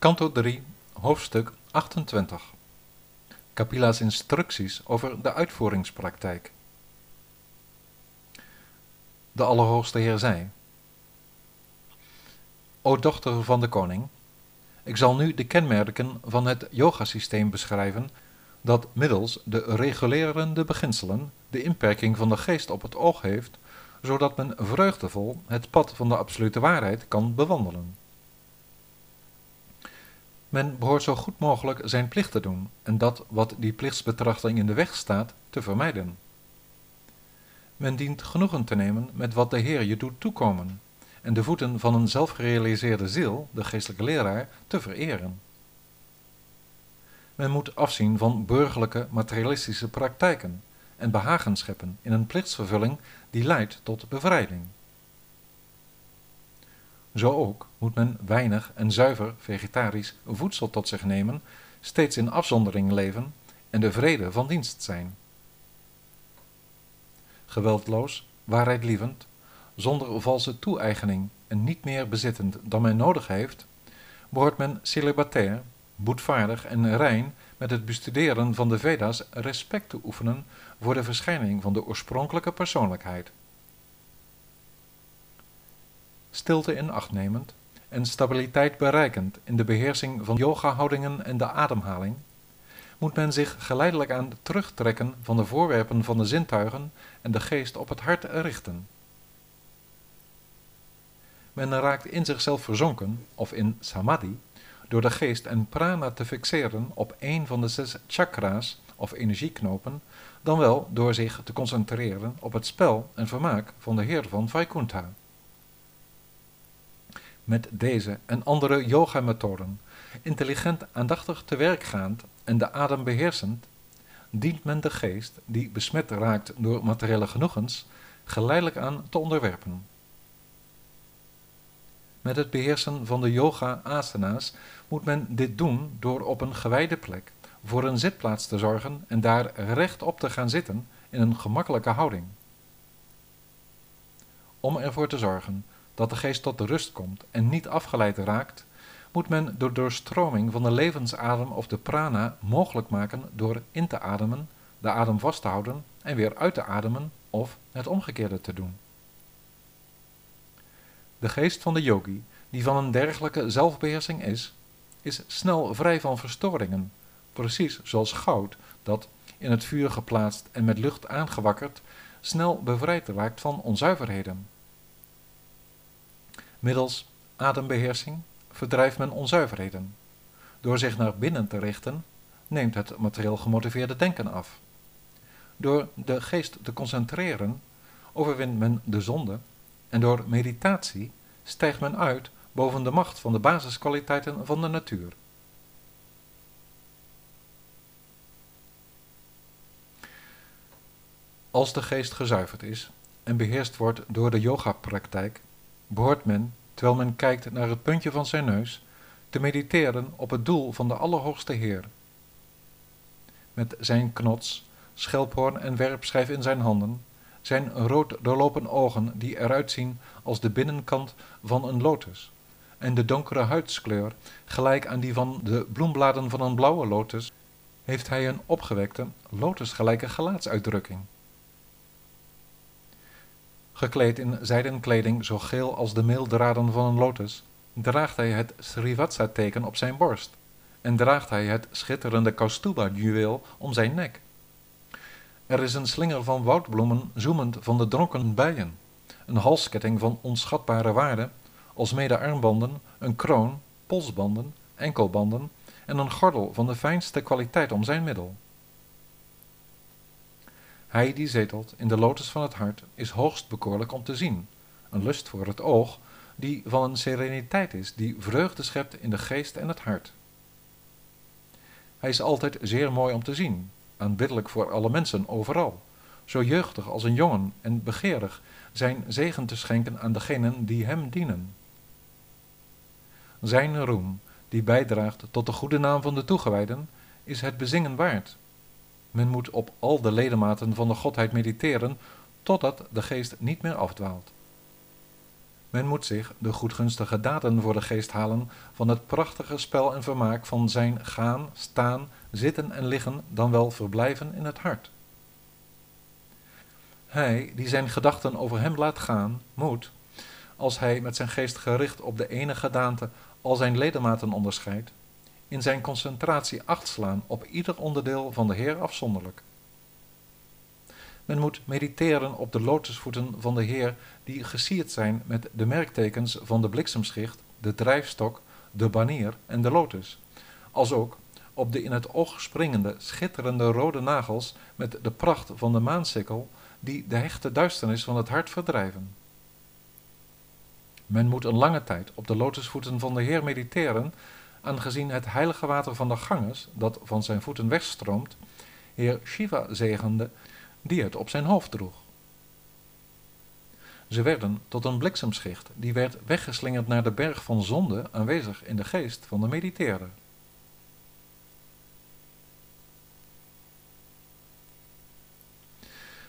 Kanto 3, hoofdstuk 28. Kapila's instructies over de uitvoeringspraktijk. De Allerhoogste Heer zei: O dochter van de koning, ik zal nu de kenmerken van het yogasysteem beschrijven dat middels de regulerende beginselen de inperking van de geest op het oog heeft, zodat men vreugdevol het pad van de absolute waarheid kan bewandelen. Men behoort zo goed mogelijk zijn plicht te doen en dat wat die plichtsbetrachting in de weg staat te vermijden. Men dient genoegen te nemen met wat de Heer je doet toekomen en de voeten van een zelfgerealiseerde ziel, de geestelijke leraar, te vereren. Men moet afzien van burgerlijke materialistische praktijken en behagen scheppen in een plichtsvervulling die leidt tot bevrijding. Zo ook moet men weinig en zuiver vegetarisch voedsel tot zich nemen, steeds in afzondering leven en de vrede van dienst zijn. Geweldloos, waarheidlievend, zonder valse toe-eigening en niet meer bezittend dan men nodig heeft, behoort men celibatair, boetvaardig en rein met het bestuderen van de Veda's respect te oefenen voor de verschijning van de oorspronkelijke persoonlijkheid. Stilte in acht nemend en stabiliteit bereikend in de beheersing van yoga-houdingen en de ademhaling, moet men zich geleidelijk aan terugtrekken van de voorwerpen van de zintuigen en de geest op het hart richten. Men raakt in zichzelf verzonken, of in samadhi, door de geest en prana te fixeren op een van de zes chakra's of energieknopen, dan wel door zich te concentreren op het spel en vermaak van de Heer van Vaikuntha. Met deze en andere yoga-methoden, intelligent aandachtig te werk gaand en de adem beheersend, dient men de geest, die besmet raakt door materiële genoegens, geleidelijk aan te onderwerpen. Met het beheersen van de yoga-asana's moet men dit doen door op een gewijde plek voor een zitplaats te zorgen en daar rechtop te gaan zitten in een gemakkelijke houding. Om ervoor te zorgen dat de geest tot de rust komt en niet afgeleid raakt, moet men de doorstroming van de levensadem of de prana mogelijk maken door in te ademen, de adem vast te houden en weer uit te ademen of het omgekeerde te doen. De geest van de yogi, die van een dergelijke zelfbeheersing is, is snel vrij van verstoringen, precies zoals goud dat, in het vuur geplaatst en met lucht aangewakkerd, snel bevrijd raakt van onzuiverheden. Middels adembeheersing verdrijft men onzuiverheden. Door zich naar binnen te richten, neemt het materieel gemotiveerde denken af. Door de geest te concentreren, overwint men de zonde en door meditatie stijgt men uit boven de macht van de basiskwaliteiten van de natuur. Als de geest gezuiverd is en beheerst wordt door de yoga-praktijk, behoort men, terwijl men kijkt naar het puntje van zijn neus, te mediteren op het doel van de Allerhoogste Heer. Met zijn knots, schelphoorn en werpschijf in zijn handen, zijn rood doorlopen ogen die eruit zien als de binnenkant van een lotus, en de donkere huidskleur, gelijk aan die van de bloembladen van een blauwe lotus, heeft hij een opgewekte, lotusgelijke gelaatsuitdrukking. Gekleed in zijden kleding zo geel als de meeldraden van een lotus, draagt hij het Srivatsa-teken op zijn borst en draagt hij het schitterende Kaustuba-juweel om zijn nek. Er is een slinger van woudbloemen zoemend van de dronken bijen, een halsketting van onschatbare waarde, alsmede armbanden, een kroon, polsbanden, enkelbanden en een gordel van de fijnste kwaliteit om zijn middel. Hij die zetelt in de lotus van het hart is hoogst bekoorlijk om te zien, een lust voor het oog, die van een sereniteit is, die vreugde schept in de geest en het hart. Hij is altijd zeer mooi om te zien, aanbiddelijk voor alle mensen overal, zo jeugdig als een jongen en begeerig zijn zegen te schenken aan degenen die hem dienen. Zijn roem, die bijdraagt tot de goede naam van de toegewijden, is het bezingen waard. Men moet op al de ledematen van de Godheid mediteren, totdat de geest niet meer afdwaalt. Men moet zich de goedgunstige daden voor de geest halen van het prachtige spel en vermaak van zijn gaan, staan, zitten en liggen, dan wel verblijven in het hart. Hij die zijn gedachten over hem laat gaan, moet, als hij met zijn geest gericht op de ene gedaante al zijn ledematen onderscheidt, in zijn concentratie acht slaan op ieder onderdeel van de Heer afzonderlijk. Men moet mediteren op de lotusvoeten van de Heer die gesierd zijn met de merktekens van de bliksemschicht, de drijfstok, de banier en de lotus, als ook op de in het oog springende, schitterende rode nagels met de pracht van de maansikkel die de hechte duisternis van het hart verdrijven. Men moet een lange tijd op de lotusvoeten van de Heer mediteren, aangezien het heilige water van de Ganges, dat van zijn voeten wegstroomt, Heer Shiva zegende, die het op zijn hoofd droeg. Ze werden tot een bliksemschicht, die werd weggeslingerd naar de berg van zonde, aanwezig in de geest van de mediteerder.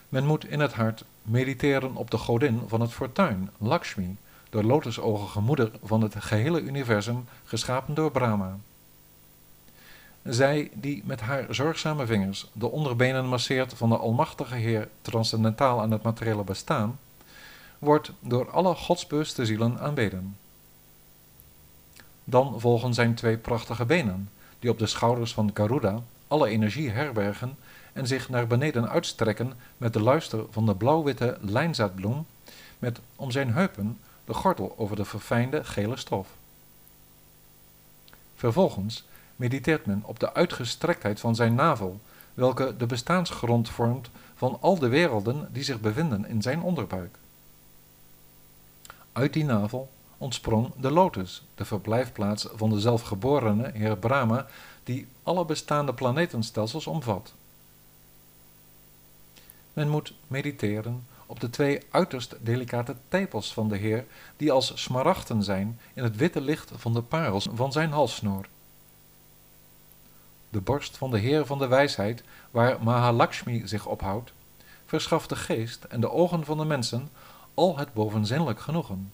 Men moet in het hart mediteren op de godin van het fortuin, Lakshmi, de lotusogige moeder van het gehele universum, geschapen door Brahma. Zij die met haar zorgzame vingers de onderbenen masseert van de Almachtige Heer transcendentaal aan het materiële bestaan, wordt door alle godsbewuste zielen aanbeden. Dan volgen zijn twee prachtige benen, die op de schouders van Garuda alle energie herbergen en zich naar beneden uitstrekken met de luister van de blauw-witte lijnzaadbloem, met om zijn heupen de gordel over de verfijnde gele stof. Vervolgens mediteert men op de uitgestrektheid van zijn navel, welke de bestaansgrond vormt van al de werelden die zich bevinden in zijn onderbuik. Uit die navel ontsprong de lotus, de verblijfplaats van de zelfgeborene Heer Brahma, die alle bestaande planetenstelsels omvat. Men moet mediteren op de twee uiterst delicate tepels van de Heer, die als smaragden zijn in het witte licht van de parels van zijn halssnoer. De borst van de Heer van de wijsheid, waar Mahalakshmi zich ophoudt, verschaft de geest en de ogen van de mensen al het bovenzinnelijk genoegen.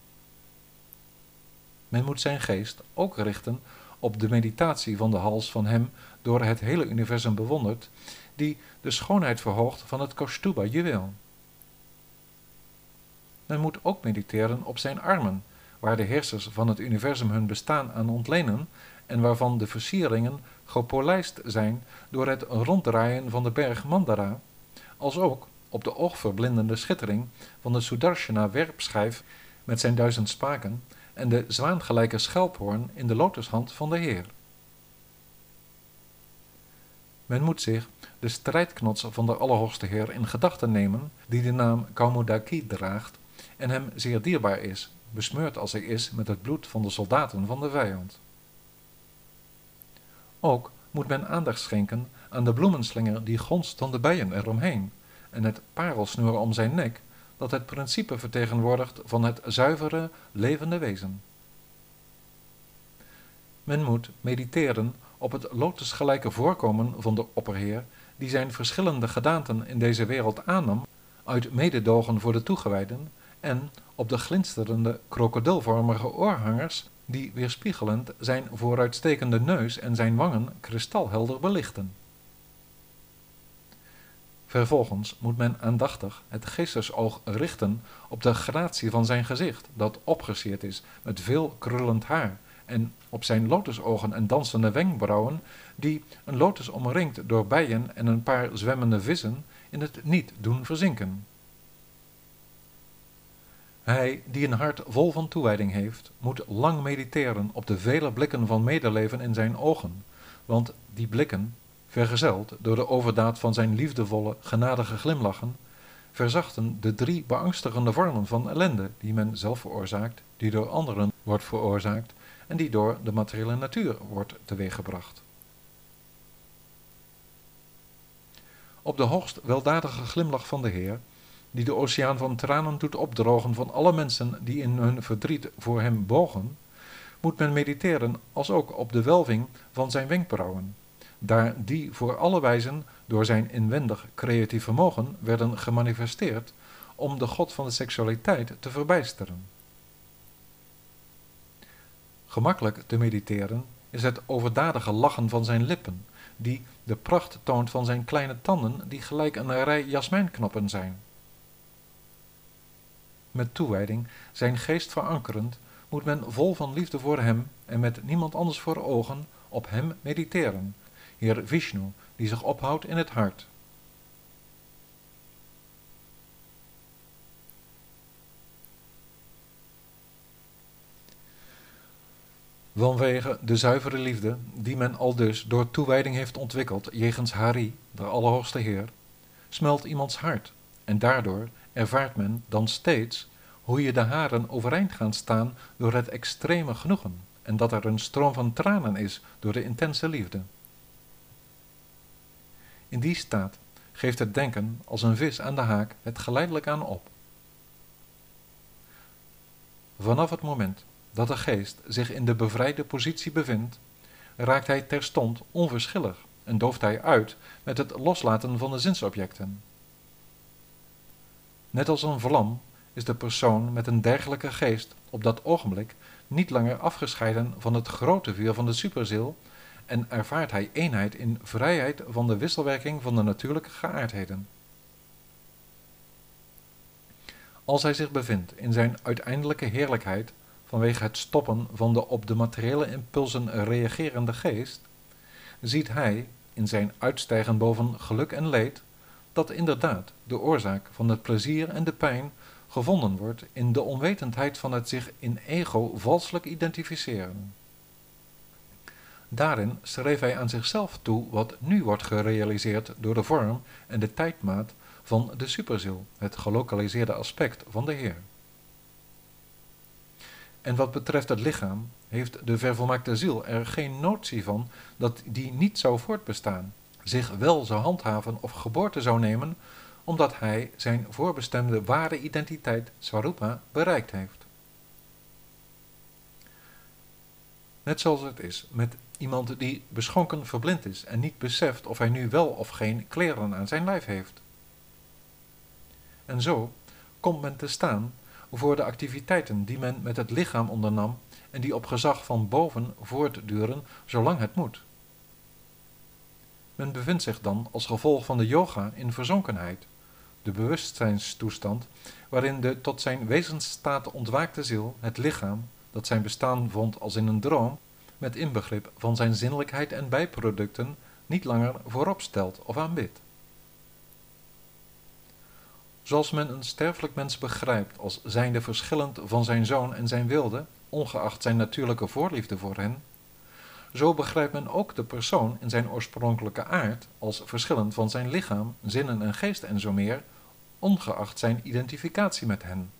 Men moet zijn geest ook richten op de meditatie van de hals van hem door het hele universum bewonderd, die de schoonheid verhoogt van het Kaustuba-juweel. Men moet ook mediteren op zijn armen, waar de heersers van het universum hun bestaan aan ontlenen en waarvan de versieringen gepolijst zijn door het ronddraaien van de berg Mandara, als ook op de oogverblindende schittering van de Sudarshana-werpschijf met zijn duizend spaken en de zwaangelijke schelphoorn in de lotushand van de Heer. Men moet zich de strijdknots van de Allerhoogste Heer in gedachten nemen, die de naam Kaumudaki draagt en hem zeer dierbaar is, besmeurd als hij is met het bloed van de soldaten van de vijand. Ook moet men aandacht schenken aan de bloemenslinger die gonst van de bijen eromheen, en het parelsnoer om zijn nek, dat het principe vertegenwoordigt van het zuivere, levende wezen. Men moet mediteren op het lotusgelijke voorkomen van de opperheer, die zijn verschillende gedaanten in deze wereld aannam, uit mededogen voor de toegewijden, en op de glinsterende krokodilvormige oorhangers, die weerspiegelend zijn vooruitstekende neus en zijn wangen kristalhelder belichten. Vervolgens moet men aandachtig het geestesoog richten op de gratie van zijn gezicht, dat opgesierd is met veel krullend haar, en op zijn lotusogen en dansende wenkbrauwen, die een lotus omringd door bijen en een paar zwemmende vissen in het niet doen verzinken. Hij die een hart vol van toewijding heeft, moet lang mediteren op de vele blikken van medeleven in zijn ogen, want die blikken vergezeld door de overdaad van zijn liefdevolle, genadige glimlachen, verzachten de drie beangstigende vormen van ellende die men zelf veroorzaakt, die door anderen wordt veroorzaakt en die door de materiële natuur wordt teweeggebracht. Op de hoogst weldadige glimlach van de Heer, die de oceaan van tranen doet opdrogen van alle mensen die in hun verdriet voor hem bogen, moet men mediteren als ook op de welving van zijn wenkbrauwen, daar die voor alle wijzen door zijn inwendig creatief vermogen werden gemanifesteerd om de god van de seksualiteit te verbijsteren. Gemakkelijk te mediteren is het overdadige lachen van zijn lippen, die de pracht toont van zijn kleine tanden die gelijk een rij jasmijnknoppen zijn. Met toewijding, zijn geest verankerend, moet men vol van liefde voor hem en met niemand anders voor ogen op hem mediteren, Heer Vishnu, die zich ophoudt in het hart. Vanwege de zuivere liefde, die men al dus door toewijding heeft ontwikkeld jegens Hari, de Allerhoogste Heer, smelt iemands hart en daardoor ervaart men dan steeds hoe je de haren overeind gaan staan door het extreme genoegen en dat er een stroom van tranen is door de intense liefde. In die staat geeft het denken als een vis aan de haak het geleidelijk aan op. Vanaf het moment dat de geest zich in de bevrijde positie bevindt, raakt hij terstond onverschillig en dooft hij uit met het loslaten van de zinsobjecten. Net als een vlam is de persoon met een dergelijke geest op dat ogenblik niet langer afgescheiden van het grote vuur van de superziel en ervaart hij eenheid in vrijheid van de wisselwerking van de natuurlijke geaardheden. Als hij zich bevindt in zijn uiteindelijke heerlijkheid vanwege het stoppen van de op de materiële impulsen reagerende geest, ziet hij in zijn uitstijgen boven geluk en leed dat inderdaad de oorzaak van het plezier en de pijn gevonden wordt in de onwetendheid van het zich in ego valselijk identificeren. Daarin schreef hij aan zichzelf toe wat nu wordt gerealiseerd door de vorm en de tijdmaat van de superziel, het gelokaliseerde aspect van de Heer. En wat betreft het lichaam, heeft de vervolmaakte ziel er geen notie van dat die niet zou voortbestaan, zich wel zou handhaven of geboorte zou nemen, omdat hij zijn voorbestemde ware identiteit, Swarupa, bereikt heeft. Net zoals het is met iemand die beschonken verblind is en niet beseft of hij nu wel of geen kleren aan zijn lijf heeft. En zo komt men te staan voor de activiteiten die men met het lichaam ondernam en die op gezag van boven voortduren zolang het moet. Men bevindt zich dan als gevolg van de yoga in verzonkenheid, de bewustzijnstoestand waarin de tot zijn wezensstaat ontwaakte ziel het lichaam, dat zijn bestaan vond als in een droom, met inbegrip van zijn zinnelijkheid en bijproducten, niet langer voorop stelt of aanbidt. Zoals men een sterfelijk mens begrijpt als zijnde verschillend van zijn zoon en zijn wilde, ongeacht zijn natuurlijke voorliefde voor hen, zo begrijpt men ook de persoon in zijn oorspronkelijke aard als verschillend van zijn lichaam, zinnen en geest en zo meer, ongeacht zijn identificatie met hen.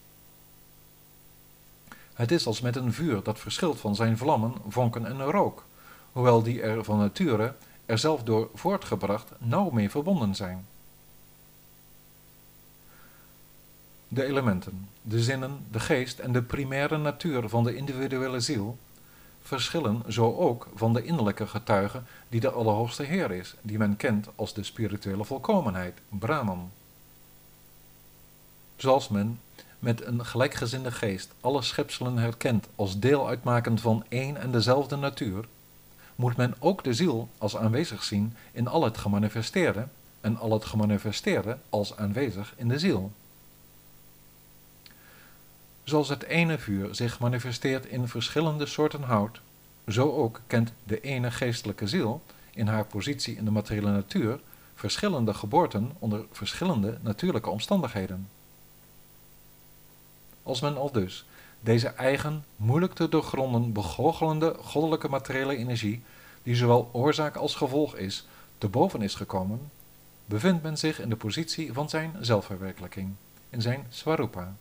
Het is als met een vuur dat verschilt van zijn vlammen, vonken en rook, hoewel die er van nature er zelf door voortgebracht nauw mee verbonden zijn. De elementen, de zinnen, de geest en de primaire natuur van de individuele ziel verschillen zo ook van de innerlijke getuige die de Allerhoogste Heer is, die men kent als de spirituele volkomenheid, Brahman. Zoals men met een gelijkgezinde geest alle schepselen herkent als deel uitmakend van één en dezelfde natuur, moet men ook de ziel als aanwezig zien in al het gemanifesteerde en al het gemanifesteerde als aanwezig in de ziel. Zoals het ene vuur zich manifesteert in verschillende soorten hout, zo ook kent de ene geestelijke ziel in haar positie in de materiële natuur verschillende geboorten onder verschillende natuurlijke omstandigheden. Als men al dus deze eigen, moeilijk te doorgronden, begoochelende goddelijke materiële energie, die zowel oorzaak als gevolg is, te boven is gekomen, bevindt men zich in de positie van zijn zelfverwerkelijking, in zijn swarupa.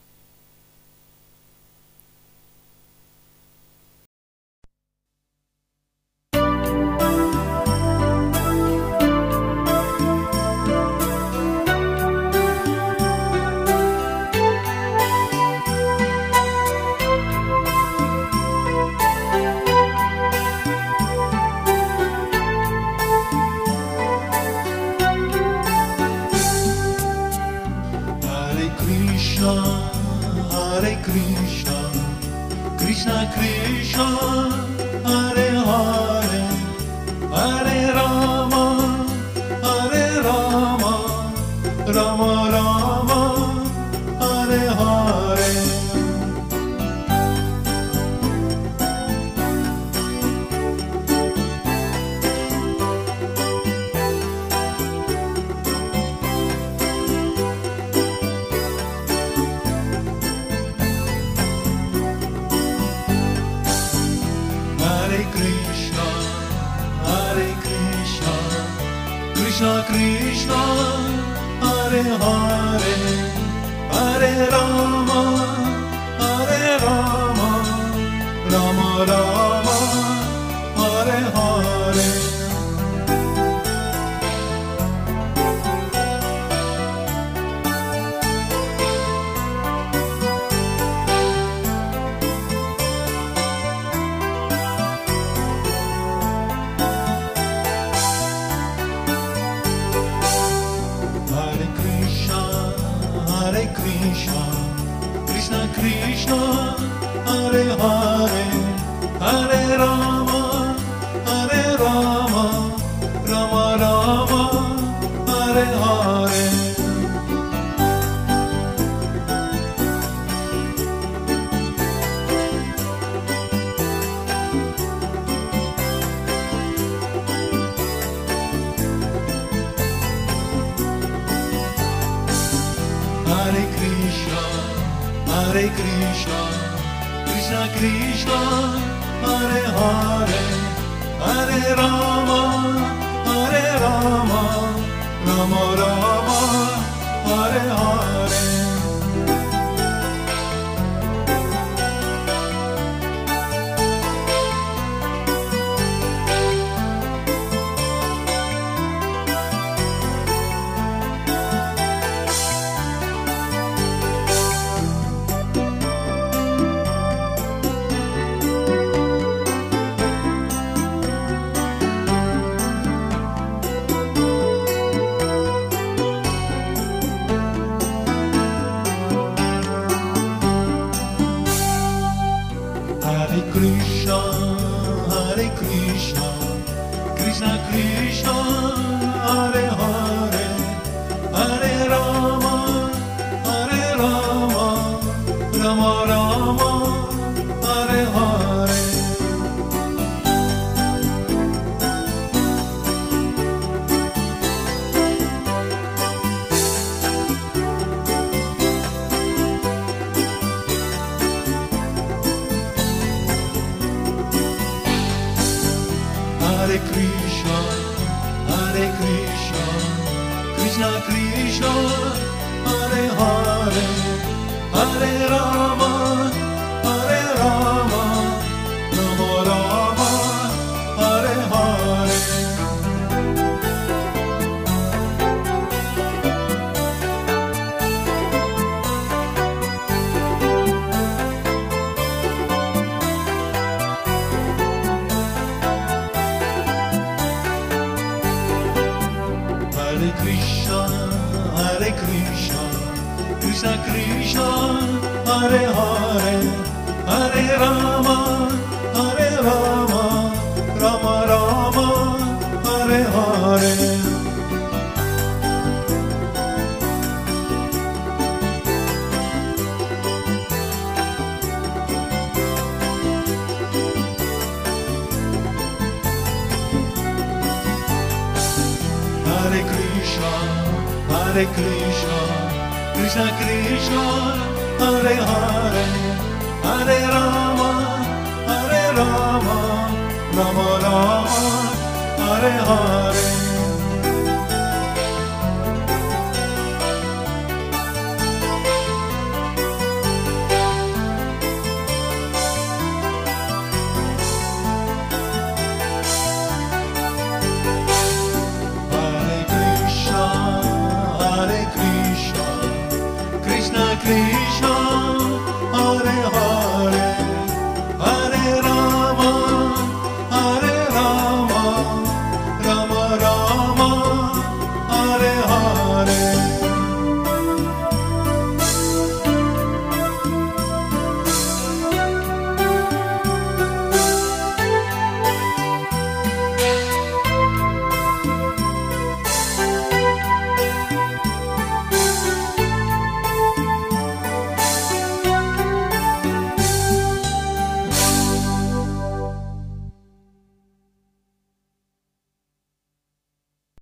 Hare Krishna, Krishna Krishna, Hare Hare, Hare Rama, Hare Rama, Rama Rama, Hare Hare. Hare Krishna, Hare Krishna, Krishna Krishna, Hare Hare, Hare Rama, Hare Rama, Rama Rama, Hare Hare.